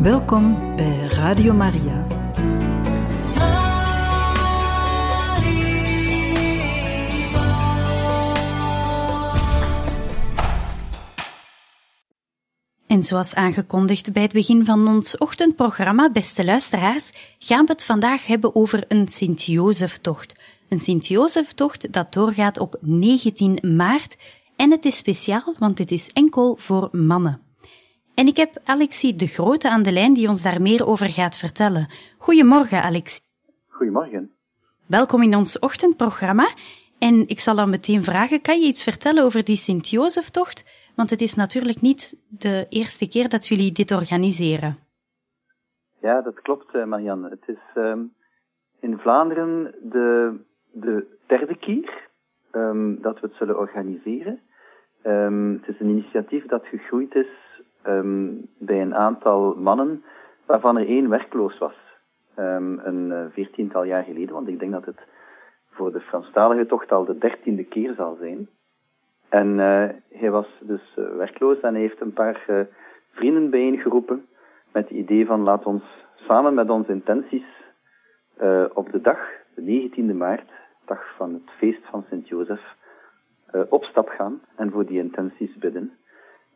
Welkom bij Radio Maria. En zoals aangekondigd bij het begin van ons ochtendprogramma, beste luisteraars, gaan we het vandaag hebben over een Sint-Jozeftocht. Een Sint-Jozeftocht dat doorgaat op 19 maart en het is speciaal, want het is enkel voor mannen. En ik heb Alexie de Grote aan de lijn die ons daar meer over gaat vertellen. Goedemorgen, Alexie. Goedemorgen. Welkom in ons ochtendprogramma. En ik zal dan meteen vragen, kan je iets vertellen over die Sint-Jozeftocht? Want het is natuurlijk niet de eerste keer dat jullie dit organiseren. Ja, dat klopt, eh, Marianne. Het is um, in Vlaanderen de, de derde keer um, dat we het zullen organiseren. Um, het is een initiatief dat gegroeid is um, bij een aantal mannen, waarvan er één werkloos was. Um, een uh, veertiental jaar geleden, want ik denk dat het voor de Franstalige tocht al de dertiende keer zal zijn. En uh, hij was dus uh, werkloos en hij heeft een paar uh, vrienden bijeengeroepen met het idee van laat ons samen met onze intenties op de dag, de 19e maart, dag van het feest van Sint-Jozef, op stap gaan en voor die intenties bidden.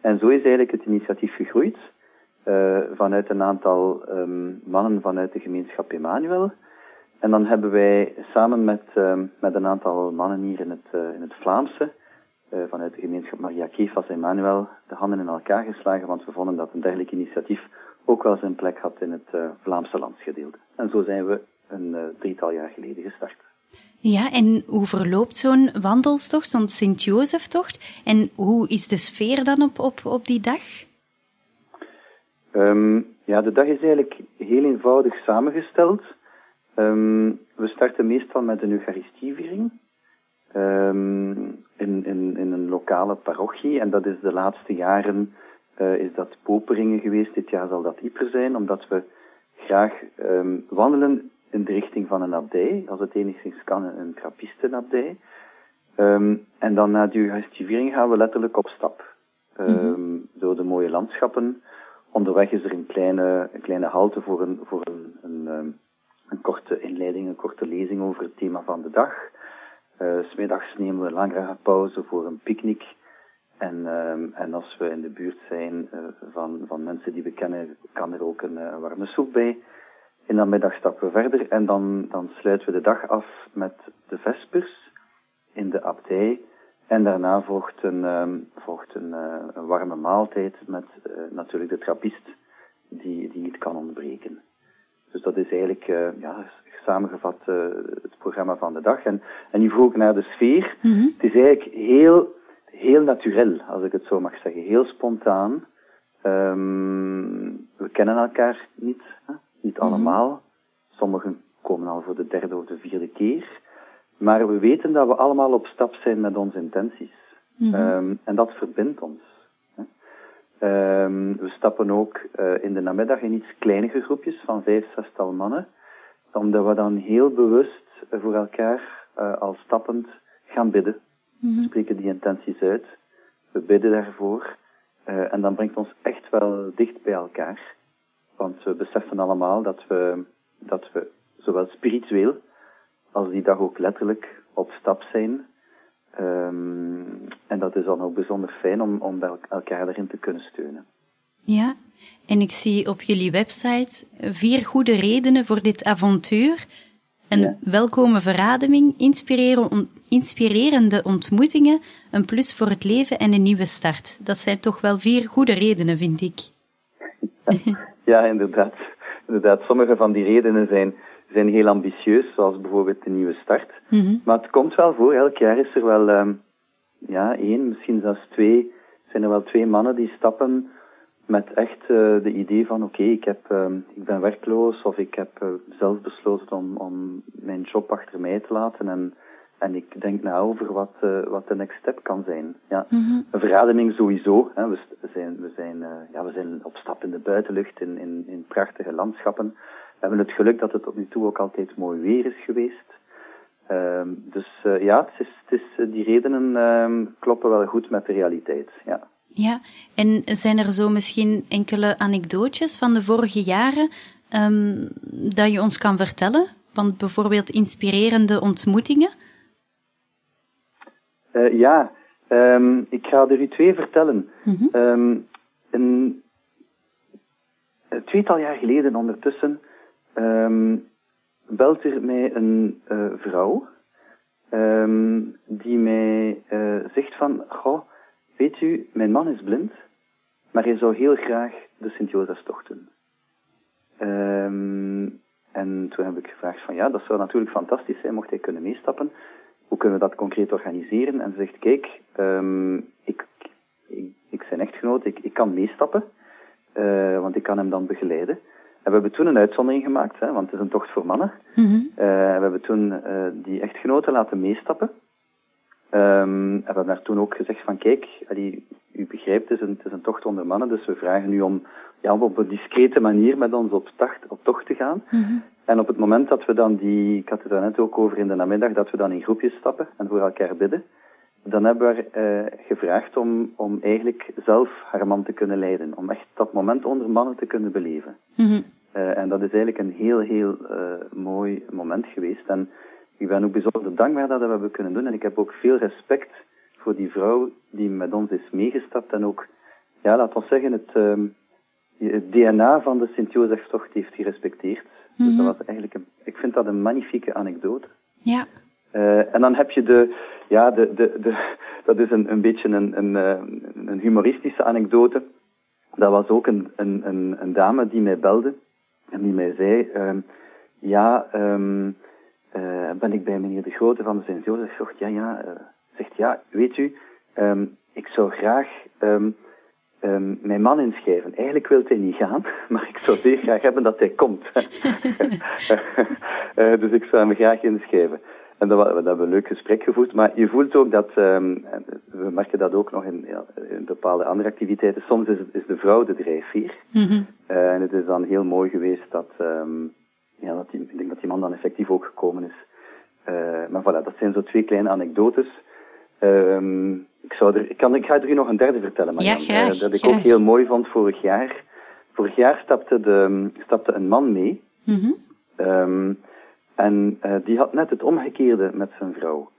En zo is eigenlijk het initiatief gegroeid uh, vanuit een aantal um, mannen vanuit de gemeenschap Emmanuel. En dan hebben wij samen met, um, met een aantal mannen hier in het, uh, in het Vlaamse, uh, vanuit de gemeenschap Maria Kefas Emmanuel, de handen in elkaar geslagen, want we vonden dat een dergelijk initiatief ook wel zijn plek had in het Vlaamse landsgedeelte. En zo zijn we een drietal jaar geleden gestart. Ja, en hoe verloopt zo'n wandelstocht, zo'n Sint-Jozeftocht? En hoe is de sfeer dan op, op, op die dag? Um, ja, de dag is eigenlijk heel eenvoudig samengesteld. Um, we starten meestal met een Eucharistieviering um, in, in, in een lokale parochie. En dat is de laatste jaren uh, is dat Poperingen geweest. Dit jaar zal dat Yper zijn, omdat we graag wandelen in de richting van een abdij, als het enigszins kan, een trappistenabdij. Um, en dan na de Eucharistivering gaan we letterlijk op stap. Um, mm-hmm. Door de mooie landschappen. Onderweg is er een kleine, een kleine halte voor, een, voor een, een, um, een korte inleiding, een korte lezing over het thema van de dag. Uh, Smiddags nemen we een langere pauze voor een picknick. En, en als we in de buurt zijn uh, van, van mensen die we kennen, kan er ook een uh, warme soep bij. In de middag stappen we verder en dan, dan sluiten we de dag af met de vespers in de abdij. En daarna volgt een, um, volgt een, uh, een, warme maaltijd met uh, natuurlijk de trappist die, die niet kan ontbreken. Dus dat is eigenlijk uh, ja, samengevat het programma van de dag. En, en nu vroeg naar de sfeer. Mm-hmm. Het is eigenlijk heel, heel natuurlijk, als ik het zo mag zeggen. Heel spontaan. Um, we kennen elkaar niet. Hè? Niet allemaal. Sommigen komen al voor de derde of de vierde keer. Maar we weten dat we allemaal op stap zijn met onze intenties. Mm -hmm. um, en dat verbindt ons. Um, we stappen ook uh, in de namiddag in iets kleinere groepjes van vijf, zestal mannen. Omdat we dan heel bewust voor elkaar uh, al stappend gaan bidden. Mm -hmm. We spreken die intenties uit. We bidden daarvoor. Uh, en dan brengt ons echt wel dicht bij elkaar. Want we beseffen allemaal dat we, dat we zowel spiritueel als die dag ook letterlijk op stap zijn. Um, en dat is dan ook bijzonder fijn om, om elkaar daarin te kunnen steunen. Ja, en ik zie op jullie website vier goede redenen voor dit avontuur. Een ja. welkome verademing, inspirerende ontmoetingen, een plus voor het leven en een nieuwe start. Dat zijn toch wel vier goede redenen, vind ik. Ja, inderdaad. inderdaad. Sommige van die redenen zijn, zijn heel ambitieus, zoals bijvoorbeeld de nieuwe start. Mm -hmm. Maar het komt wel voor, elk jaar is er wel um, ja, één, misschien zelfs twee, zijn er wel twee mannen die stappen met echt uh, de idee van oké, okay, ik, heb, um, ik ben werkloos of ik heb uh, zelf besloten om, om mijn job achter mij te laten en en ik denk na over wat, uh, wat de next step kan zijn. Ja. Mm-hmm. Een verademing sowieso. Hè. We, zijn, we, zijn, uh, ja, we zijn op stap in de buitenlucht, in, in, in prachtige landschappen. We hebben het geluk dat het tot nu toe ook altijd mooi weer is geweest. Uh, dus uh, ja, het is, het is, die redenen kloppen wel goed met de realiteit. Ja. Ja, en zijn er zo misschien enkele anekdootjes van de vorige jaren um, dat je ons kan vertellen? Want bijvoorbeeld inspirerende ontmoetingen? Uh, ja, um, ik ga er u twee vertellen. Mm -hmm. um, een, een tweetal jaar geleden ondertussen belt er mij een uh, vrouw die mij uh, zegt van, goh, weet u, mijn man is blind, maar hij zou heel graag de Sint-Jozefstocht doen. Um, en toen heb ik gevraagd van ja, dat zou natuurlijk fantastisch zijn mocht hij kunnen meestappen. Hoe kunnen we dat concreet organiseren? En ze zegt, kijk, um, ik, ik, ik zijn echtgenoot, ik, ik kan meestappen, uh, want ik kan hem dan begeleiden. En we hebben toen een uitzondering gemaakt, hè, want het is een tocht voor mannen. Mm -hmm. uh, we hebben toen uh, die echtgenoten laten meestappen. Um, en we hebben daar toen ook gezegd van kijk, allee, u begrijpt, het is, een, het is een tocht onder mannen, dus we vragen u om ja, op een discrete manier met ons op, tacht, op tocht te gaan. Mm -hmm. En op het moment dat we dan die, ik had het daar net ook over in de namiddag, dat we dan in groepjes stappen en voor elkaar bidden, dan hebben we uh, gevraagd om, om eigenlijk zelf haar man te kunnen leiden. Om echt dat moment onder mannen te kunnen beleven. Mm -hmm. uh, en dat is eigenlijk een heel, heel uh, mooi moment geweest. En ik ben ook bijzonder dankbaar dat we dat hebben kunnen doen. En ik heb ook veel respect voor die vrouw die met ons is meegestapt en ook, ja, laat ons zeggen, het, um, het DNA van de Sint-Jozeftocht heeft gerespecteerd. Mm -hmm. Dus dat was eigenlijk een, ik vind dat een magnifieke anekdote. Ja. Uh, en dan heb je de, ja, de, de, de, dat is een, een beetje een, een, een humoristische anekdote. Dat was ook een, een, een, een dame die mij belde en die mij zei, um, ja, um, uh, ben ik bij meneer De Grote van de Sint-Jozeftocht? Ja, ja, zegt ja, weet u, um, ik zou graag um, um, mijn man inschrijven. Eigenlijk wil hij niet gaan, maar ik zou zeer graag hebben dat hij komt. uh, dus ik zou hem graag inschrijven. En dat, dat hebben we een leuk gesprek gevoerd. Maar je voelt ook dat, um, we merken dat ook nog in, ja, in bepaalde andere activiteiten. Soms is, is de vrouw de drijfveer. Mm -hmm. uh, en het is dan heel mooi geweest dat, um, ja, dat die, ik denk dat die man dan effectief ook gekomen is. Uh, maar voilà, dat zijn zo twee kleine anekdotes. Um, ik, zou er, ik, kan, ik ga er u nog een derde vertellen, Marianne. Ja, graag, uh, dat ik graag. ook heel mooi vond vorig jaar. Vorig jaar stapte, de, stapte een man mee. Mm -hmm. um, en uh, die had net het omgekeerde met zijn vrouw.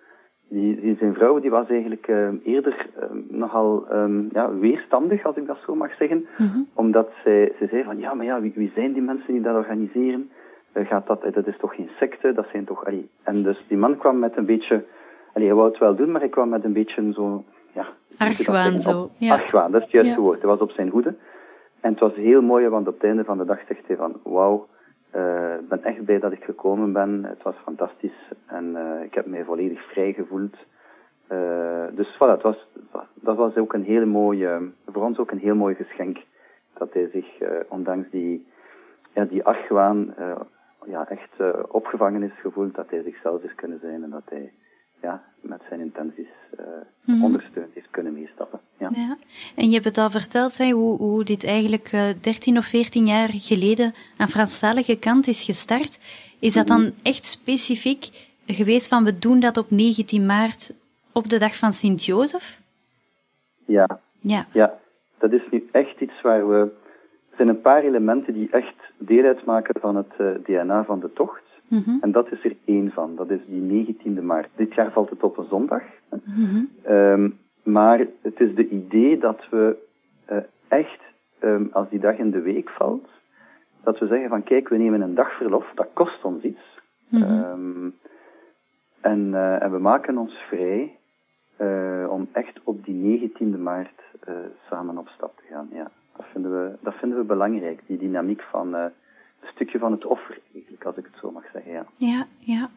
Die, die zijn vrouw die was eigenlijk uh, eerder uh, nogal um, ja, weerstandig, als ik dat zo mag zeggen. Mm -hmm. Omdat zij, ze zei van, ja, maar ja, wie, wie zijn die mensen die dat organiseren? gaat dat, dat is toch geen secte, dat zijn toch... Allee. En dus die man kwam met een beetje Allee, hij wou het wel doen, maar ik kwam met een beetje zo... Ja, argwaan zo. Ja. Argwaan, dat is het juiste ja. woord. Hij was op zijn hoede. En het was heel mooi, want op het einde van de dag zegt hij van... Wauw, uh, ik ben echt blij dat ik gekomen ben. Het was fantastisch. En uh, ik heb mij volledig vrij gevoeld. Uh, dus voilà, het was, dat was ook een hele mooie... Voor ons ook een heel mooi geschenk. Dat hij zich, ondanks die, ja, die argwaan... ja, echt opgevangen is gevoeld. Dat hij zichzelf is kunnen zijn en dat hij ja, met zijn intenties uh, mm -hmm. ondersteund heeft kunnen meestappen. Ja. ja. En je hebt het al verteld, hè, hoe, hoe dit eigenlijk uh, 13 of 14 jaar geleden aan Franstalige kant is gestart. Is dat dan -hmm. echt specifiek geweest van we doen dat op 19 maart op de dag van Sint-Jozef? Ja. ja. Ja, dat is nu echt iets waar we... Er zijn een paar elementen die echt deel uitmaken van het uh, DNA van de tocht. Mm -hmm. En dat is er één van. Dat is die 19e maart. Dit jaar valt het op een zondag. Mm -hmm. um, maar het is de idee dat we uh, echt, um, als die dag in de week valt, dat we zeggen van kijk, we nemen een dag verlof, dat kost ons iets. Mm -hmm. um, en, uh, en, we maken ons vrij uh, om echt op die 19e maart samen op stap te gaan. Ja, dat vinden we, dat vinden we belangrijk, die dynamiek van stukje van het offer, eigenlijk, als ik het zo mag zeggen. Ja, ja. ja.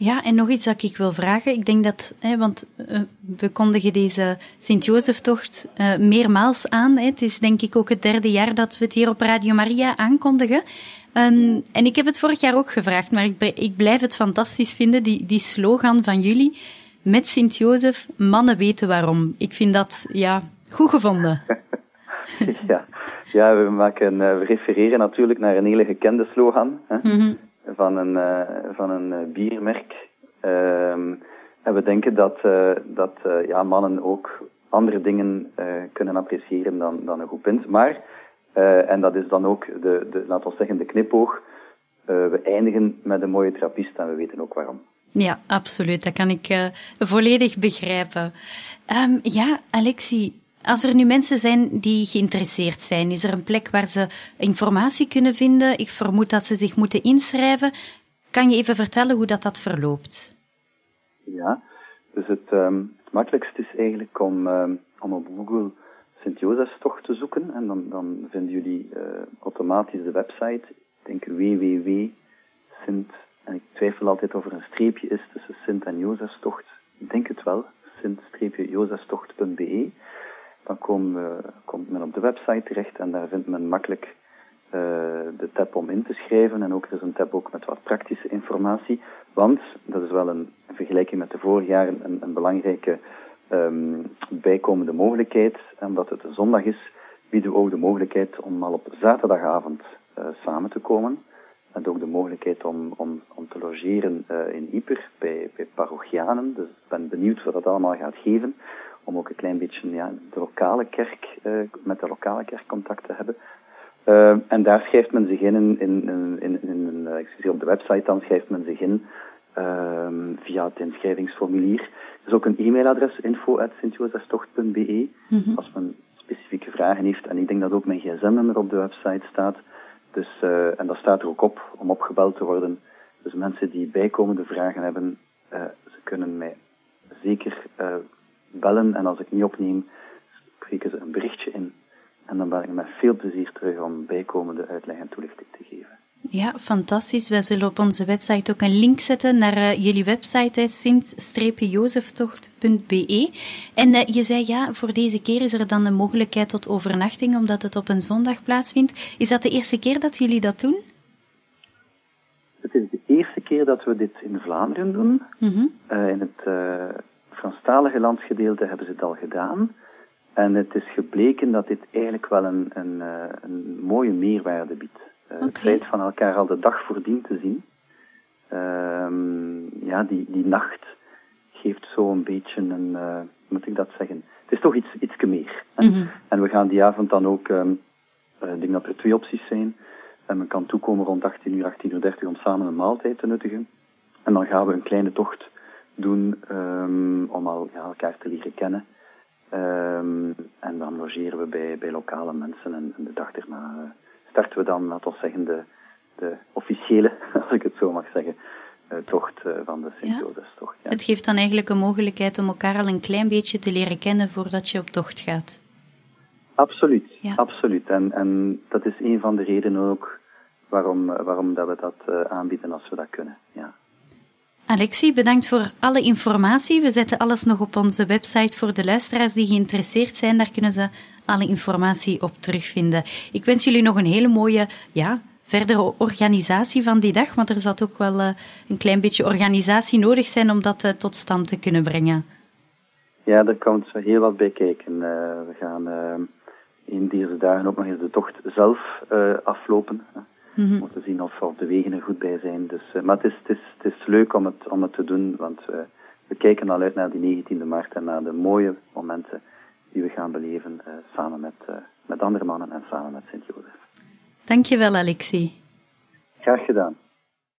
Ja, en nog iets dat ik wil vragen. Ik denk dat, hè, want uh, we kondigen deze Sint-Jozeftocht uh, meermaals aan. Hè. Het is denk ik ook het derde jaar dat we het hier op Radio Maria aankondigen. Um, en ik heb het vorig jaar ook gevraagd, maar ik, ik blijf het fantastisch vinden, die, die slogan van jullie. Met Sint-Jozef, mannen weten waarom. Ik vind dat, ja, goed gevonden. ja. Ja, we, maken, we refereren natuurlijk naar een hele gekende slogan hè, mm -hmm. van een, uh, van een uh, biermerk. Um, en we denken dat, dat ja, mannen ook andere dingen kunnen appreciëren dan, dan een goed pint. Maar, en dat is dan ook de, de laten we zeggen, de knipoog, we eindigen met een mooie trappist en we weten ook waarom. Ja, absoluut. Dat kan ik uh, volledig begrijpen. Um, ja, Alexie, als er nu mensen zijn die geïnteresseerd zijn, is er een plek waar ze informatie kunnen vinden? Ik vermoed dat ze zich moeten inschrijven. Kan je even vertellen hoe dat, dat verloopt? Ja, dus het, um, het makkelijkste is eigenlijk om, um, om op Google Sint-Josefstocht te zoeken. En dan, dan vinden jullie uh, automatisch de website. Ik denk www.sint en ik twijfel altijd of er een streepje is tussen Sint en Jozefstocht. Ik denk het wel, sint-jozefstocht.be. Dan komt, uh, komt men op de website terecht en daar vindt men makkelijk uh, de tab om in te schrijven. En ook er is een tab ook met wat praktische informatie. Want, dat is wel een, in vergelijking met de vorige jaren, een, een belangrijke um, bijkomende mogelijkheid. Omdat het een zondag is, bieden we ook de mogelijkheid om al op zaterdagavond uh, samen te komen. En ook de mogelijkheid om, om, om te logeren in Yper bij, bij parochianen. Dus ik ben benieuwd wat dat allemaal gaat geven. Om ook een klein beetje ja, de lokale kerk, uh, met de lokale kerk contact te hebben. Uh, en daar schrijft men zich in, in, in, in, in, zie op de website dan, schrijft men zich in via het inschrijvingsformulier. Er is ook een e-mailadres, info.sintjozefstocht.be. Mm -hmm. Als men specifieke vragen heeft. En ik denk dat ook mijn gsm-nummer op de website staat. Dus, en dat staat er ook op om opgebeld te worden. Dus mensen die bijkomende vragen hebben, ze kunnen mij zeker bellen. En als ik niet opneem, spreken ze een berichtje in. En dan ben ik met veel plezier terug om bijkomende uitleg en toelichting te geven. Ja, fantastisch. Wij zullen op onze website ook een link zetten naar uh, jullie website, sint-jozeftocht.be. En uh, je zei ja, voor deze keer is er dan een mogelijkheid tot overnachting, omdat het op een zondag plaatsvindt. Is dat de eerste keer dat jullie dat doen? Het is de eerste keer dat we dit in Vlaanderen doen. Mm -hmm. uh, in het Franstalige landsgedeelte hebben ze het al gedaan. En het is gebleken dat dit eigenlijk wel een, een, een mooie meerwaarde biedt. Okay. Het feit van elkaar al de dag voordien te zien, uh, ja, die, die nacht geeft zo een beetje een, uh, moet ik dat zeggen? Het is toch iets, iets meer. Mm -hmm. En we gaan die avond dan ook, um, ik denk dat er twee opties zijn. En men kan toekomen rond 18 uur, 18 uur 30 om samen een maaltijd te nuttigen. En dan gaan we een kleine tocht doen um, om al ja, elkaar te leren kennen. Um, en dan logeren we bij, bij lokale mensen en, en de dag erna uh, starten we dan, laten we zeggen, de, de officiële, als ik het zo mag zeggen, uh, tocht uh, van de Sint-Jozefstocht. Ja. Het geeft dan eigenlijk een mogelijkheid om elkaar al een klein beetje te leren kennen voordat je op tocht gaat. Absoluut, ja. absoluut. En, en dat is een van de redenen ook waarom, waarom dat we dat aanbieden als we dat kunnen. Ja. Alexie, bedankt voor alle informatie. We zetten alles nog op onze website voor de luisteraars die geïnteresseerd zijn. Daar kunnen ze alle informatie op terugvinden. Ik wens jullie nog een hele mooie, ja, verdere organisatie van die dag, want er zal ook wel uh, een klein beetje organisatie nodig zijn om dat uh, tot stand te kunnen brengen. Ja, daar komt heel wat bij kijken. Uh, we gaan in deze dagen ook nog eens de tocht zelf aflopen. Mm -hmm. Om te zien of, of de wegen er goed bij zijn. Dus, maar het is, het, is, het is leuk om het, om het te doen, want we kijken al uit naar die 19e maart en naar de mooie momenten die we gaan beleven uh, samen met, met andere mannen en samen met Sint-Jozef. Dankjewel, Alexie. Graag gedaan.